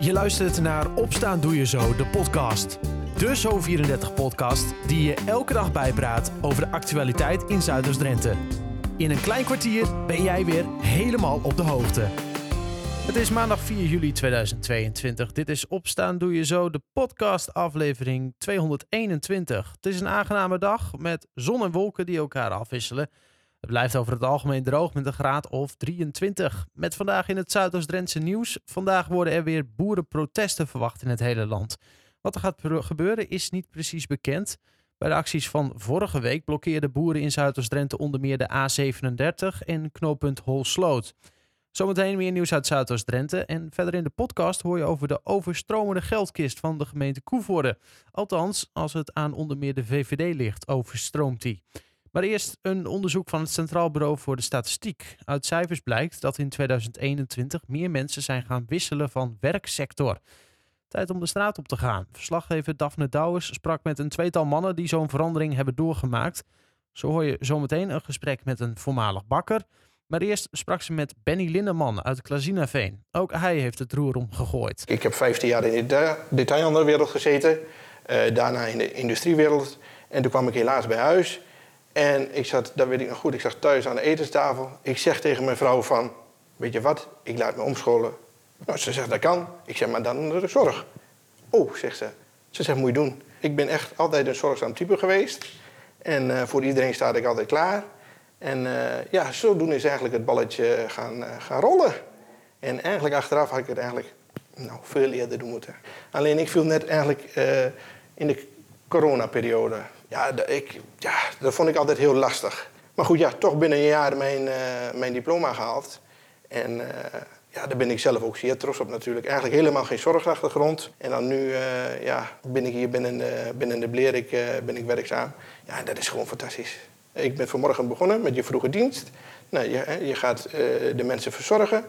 Je luistert naar Opstaan Doe Je Zo, de podcast. De Zo34-podcast die je elke dag bijpraat over de actualiteit in Zuiders-Drenthe. In een klein kwartier ben jij weer helemaal op de hoogte. Het is maandag 4 juli 2022. Dit is Opstaan Doe Je Zo, de podcast aflevering 221. Het is een aangename dag met zon en wolken die elkaar afwisselen. Het blijft over het algemeen droog met een graad of 23. Met vandaag in het Zuidoost-Drentse nieuws. Vandaag worden er weer boerenprotesten verwacht in het hele land. Wat er gaat gebeuren is niet precies bekend. Bij de acties van vorige week blokkeerden boeren in Zuidoost-Drenthe onder meer de A37 en knooppunt Holsloot. Zometeen meer nieuws uit Zuidoost-Drenthe. En verder in de podcast hoor je over de overstromende geldkist van de gemeente Koevoorde. Althans, als het aan onder meer de VVD ligt, overstroomt die. Maar eerst een onderzoek van het Centraal Bureau voor de Statistiek. Uit cijfers blijkt dat in 2021 meer mensen zijn gaan wisselen van werksector. Tijd om de straat op te gaan. Verslaggever Daphne Douwers sprak met een tweetal mannen die zo'n verandering hebben doorgemaakt. Zo hoor je zometeen een gesprek met een voormalig bakker. Maar eerst sprak ze met Benny Lindeman uit Klazinaveen. Ook hij heeft het roer omgegooid. Ik heb 15 jaar in de detailhandelwereld gezeten. Uh, daarna in de industriewereld. En toen kwam ik helaas bij huis. En ik zat, dat weet ik nog goed, ik zat thuis aan de etenstafel. Ik zeg tegen mijn vrouw van, weet je wat, ik laat me omscholen. Nou, ze zegt, dat kan. Ik zeg, maar dan onder de zorg. Oh, zegt ze. Ze zegt, moet je doen. Ik ben echt altijd een zorgzaam type geweest. En uh, voor iedereen sta ik altijd klaar. En uh, ja, zodoende is eigenlijk het balletje gaan, uh, gaan rollen. En eigenlijk achteraf had ik het eigenlijk nou, veel eerder doen moeten. Alleen ik viel net eigenlijk in de coronaperiode. Ja, ik, ja, dat vond ik altijd heel lastig. Maar goed, ja, toch binnen een jaar mijn, uh, mijn diploma gehaald. En uh, ja, daar ben ik zelf ook zeer trots op natuurlijk. Eigenlijk helemaal geen zorgachtergrond. En dan nu uh, ja, ben ik hier binnen binnen de Blerik ben ik werkzaam. Ja, dat is gewoon fantastisch. Ik ben vanmorgen begonnen met je vroege dienst. Nou, je, je gaat de mensen verzorgen.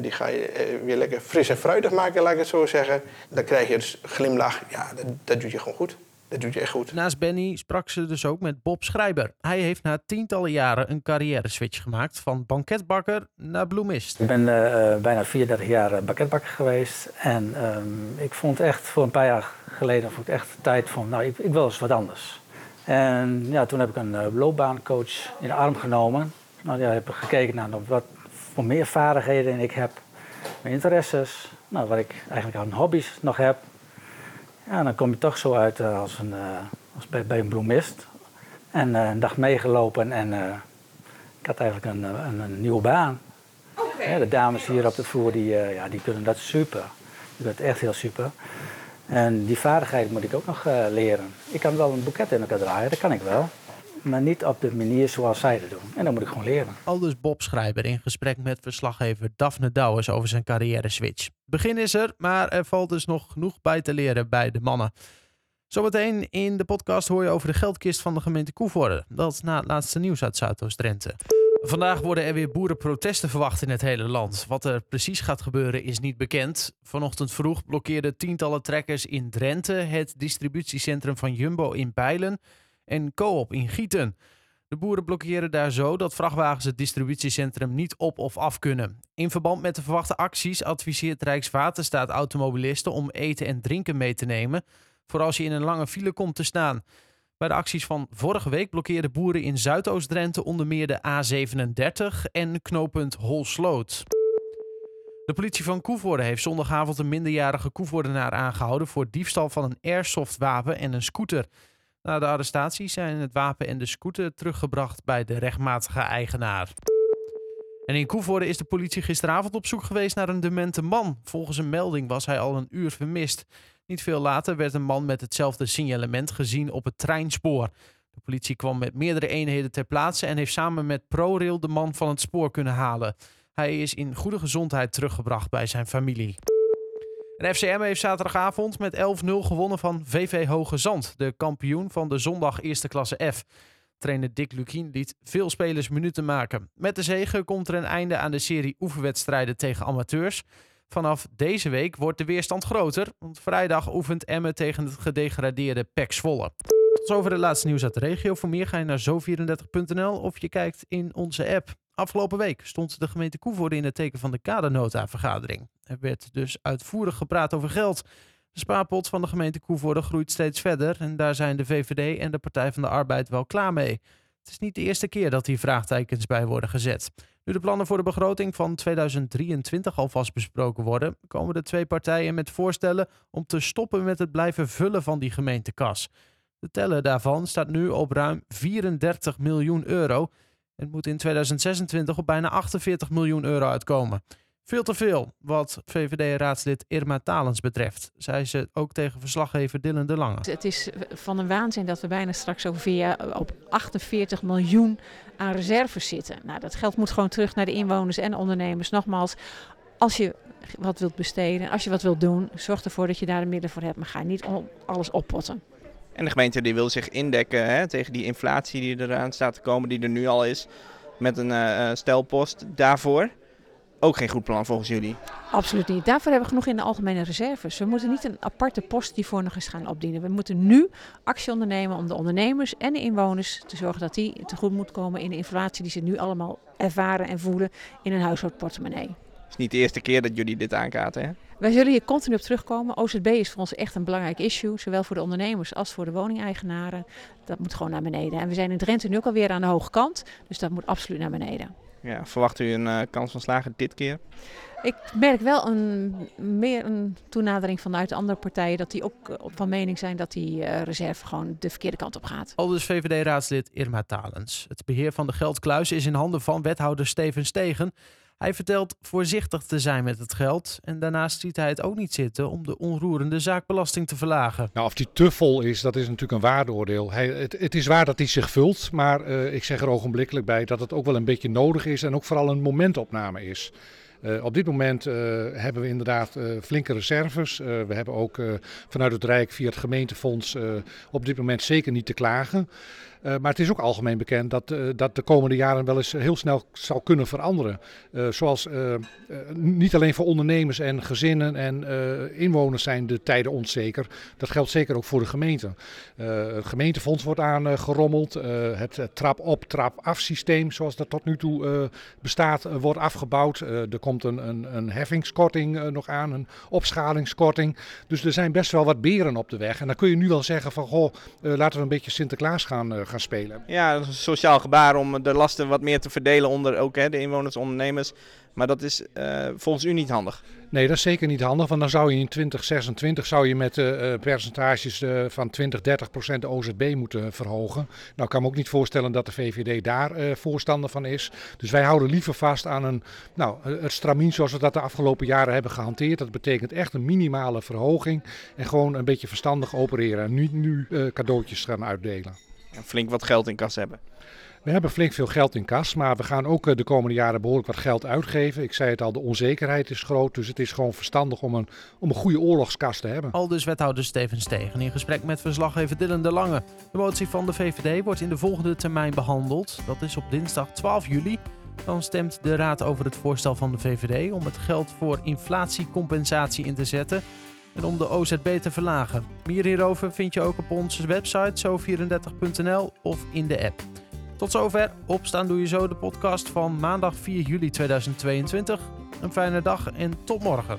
die ga je weer lekker fris en fruitig maken, laat ik het zo zeggen. Dan krijg je dus glimlach. Ja, dat, dat doet je gewoon goed. Dat doet je echt goed. Naast Benny sprak ze dus ook met Bob Schrijber. Hij heeft na tientallen jaren een carrière switch gemaakt van banketbakker naar bloemist. Ik ben uh, bijna 34 jaar banketbakker geweest. En um, ik vond echt voor een paar jaar geleden vond ik echt tijd van, nou, ik, ik wil eens wat anders. En ja, toen heb ik een uh, loopbaancoach in de arm genomen. Nou, ja, heb ik gekeken naar wat voor meer vaardigheden ik heb, mijn interesses, nou, wat ik eigenlijk aan hobby's nog heb. Ja, dan kom je toch zo uit uh, als, een, uh, als bij, bij, een bloemist. En uh, een dag meegelopen en ik had eigenlijk een, een, een nieuwe baan. Okay. Ja, de dames hier op de vloer die, ja, die kunnen dat super. Die kunnen het echt heel super. En die vaardigheid moet ik ook nog leren. Ik kan wel een boeket in elkaar draaien, dat kan ik wel maar niet op de manier zoals zij dat doen. En dan moet ik gewoon leren. Aldus Bob Schrijber in gesprek met verslaggever Daphne Douwers over zijn carrière switch. Begin is er, maar er valt dus nog genoeg bij te leren bij de mannen. Zometeen in de podcast hoor je over de geldkist van de gemeente Koevoorde. Dat is na het laatste nieuws uit Zuidoost-Drenthe. Vandaag worden er weer boerenprotesten verwacht in het hele land. Wat er precies gaat gebeuren is niet bekend. Vanochtend vroeg blokkeerden tientallen trekkers in Drenthe het distributiecentrum van Jumbo in Bijlen en Coop in Gieten. De boeren blokkeren daar zo dat vrachtwagens het distributiecentrum niet op of af kunnen. In verband met de verwachte acties adviseert Rijkswaterstaat automobilisten om eten en drinken mee te nemen, voor als je in een lange file komt te staan. Bij de acties van vorige week blokkeerden boeren in Zuidoost-Drenthe onder meer de A37 en knooppunt Holsloot. De politie van Koevoorde heeft zondagavond een minderjarige Koevoordenaar aangehouden voor diefstal van een airsoftwapen en een scooter. Na de arrestatie zijn het wapen en de scooter teruggebracht bij de rechtmatige eigenaar. En in Koevoorde is de politie gisteravond op zoek geweest naar een demente man. Volgens een melding was hij al een uur vermist. Niet veel later werd een man met hetzelfde signalement gezien op het treinspoor. De politie kwam met meerdere eenheden ter plaatse en heeft samen met ProRail de man van het spoor kunnen halen. Hij is in goede gezondheid teruggebracht bij zijn familie. En FCM heeft zaterdagavond met 11-0 gewonnen van VV Hoge Zand, de kampioen van de zondag eerste klasse F. Trainer Dick Lukien liet veel spelers minuten maken. Met de zege komt er een einde aan de serie oefenwedstrijden tegen amateurs. Vanaf deze week wordt de weerstand groter, want vrijdag oefent Emmen tegen het gedegradeerde PEC Zwolle. Tot zover het laatste nieuws uit de regio. Voor meer ga je naar zo34.nl of je kijkt in onze app. Afgelopen week stond de gemeente Koevoorde in het teken van de kadernota-vergadering. Er werd dus uitvoerig gepraat over geld. De spaarpot van de gemeente Koevoorde groeit steeds verder en daar zijn de VVD en de Partij van de Arbeid wel klaar mee. Het is niet de eerste keer dat hier vraagtekens bij worden gezet. Nu de plannen voor de begroting van 2023 alvast besproken worden, komen de twee partijen met voorstellen om te stoppen met het blijven vullen van die gemeentekas. De teller daarvan staat nu op ruim 34 miljoen euro. Het moet in 2026 op bijna 48 miljoen euro uitkomen. Veel te veel wat VVD-raadslid Irma Talens betreft, zei ze ook tegen verslaggever Dylan de Lange. Het is van een waanzin dat we bijna straks jaar op 48 miljoen aan reserves zitten. Nou, dat geld moet gewoon terug naar de inwoners en ondernemers. Nogmaals, als je wat wilt besteden, als je wat wilt doen, zorg ervoor dat je daar de middelen voor hebt. Maar ga niet alles oppotten. En de gemeente die wil zich indekken hè, tegen die inflatie die eraan staat te komen, die er nu al is, met een uh, stelpost daarvoor. Ook geen goed plan volgens jullie? Absoluut niet. Daarvoor hebben we genoeg in de algemene reserves. We moeten niet een aparte post die voor nog eens gaan opdienen. We moeten nu actie ondernemen om de ondernemers en de inwoners te zorgen dat die tegoed moet komen in de inflatie die ze nu allemaal ervaren en voelen in hun huishoudportemonnee. Het is niet de eerste keer dat jullie dit aankaarten, hè? Wij zullen hier continu op terugkomen. OZB is voor ons echt een belangrijk issue, zowel voor de ondernemers als voor de woningeigenaren. Dat moet gewoon naar beneden. En we zijn in Drenthe nu ook alweer aan de hoge kant, dus dat moet absoluut naar beneden. Ja, verwacht u een uh, kans van slagen dit keer? Ik merk wel een, meer een toenadering vanuit de andere partijen dat die ook van mening zijn dat die uh, reserve gewoon de verkeerde kant op gaat. Al dus VVD-raadslid Irma Talens. Het beheer van de geldkluis is in handen van wethouder Steven Stegen. Hij vertelt voorzichtig te zijn met het geld en daarnaast ziet hij het ook niet zitten om de onroerende zaakbelasting te verlagen. Nou, of die te vol is, dat is natuurlijk een waardeoordeel. Hij, het, het, is waar dat hij zich vult, maar uh, ik zeg er ogenblikkelijk bij dat het ook wel een beetje nodig is en ook vooral een momentopname is. Uh, op dit moment uh, hebben we inderdaad flinke reserves. we hebben ook vanuit het Rijk via het gemeentefonds op dit moment zeker niet te klagen. Uh, maar het is ook algemeen bekend dat, uh, dat de komende jaren wel eens heel snel zal kunnen veranderen. Uh, zoals niet alleen voor ondernemers en gezinnen en inwoners zijn de tijden onzeker. Dat geldt zeker ook voor de gemeente. het gemeentefonds wordt aangerommeld. het trap-op, trap-af systeem zoals dat tot nu toe bestaat, wordt afgebouwd. er komt een, een, een heffingskorting nog aan, een opschalingskorting. Dus er zijn best wel wat beren op de weg. En dan kun je nu wel zeggen van, goh, laten we een beetje Sinterklaas gaan gaan spelen. Ja, een sociaal gebaar om de lasten wat meer te verdelen onder ook hè, de inwoners, ondernemers. Maar dat is uh, volgens u niet handig? Nee, dat is zeker niet handig. Want dan zou je in 2026 zou je met uh, percentages uh, van 20, 30 procent de OZB moeten verhogen. Nou, ik kan me ook niet voorstellen dat de VVD daar voorstander van is. Dus wij houden liever vast aan een, nou, het stramien zoals we dat de afgelopen jaren hebben gehanteerd. Dat betekent echt een minimale verhoging en gewoon een beetje verstandig opereren. En niet nu cadeautjes gaan uitdelen. En flink wat geld in kas hebben. We hebben flink veel geld in kas, maar we gaan ook de komende jaren behoorlijk wat geld uitgeven. Ik zei het al, de onzekerheid is groot, dus het is gewoon verstandig om een, om een goede oorlogskas te hebben. Al dus wethouder Steven Stegen in gesprek met verslaggever Dylan de Lange. De motie van de VVD wordt in de volgende termijn behandeld. Dat is op dinsdag 12 juli. Dan stemt de Raad over het voorstel van de VVD om het geld voor inflatiecompensatie in te zetten en om de OZB te verlagen. Meer hierover vind je ook op onze website zo34.nl of in de app. Tot zover. Opstaan doe je zo de podcast van maandag 4 juli 2022. Een fijne dag en tot morgen.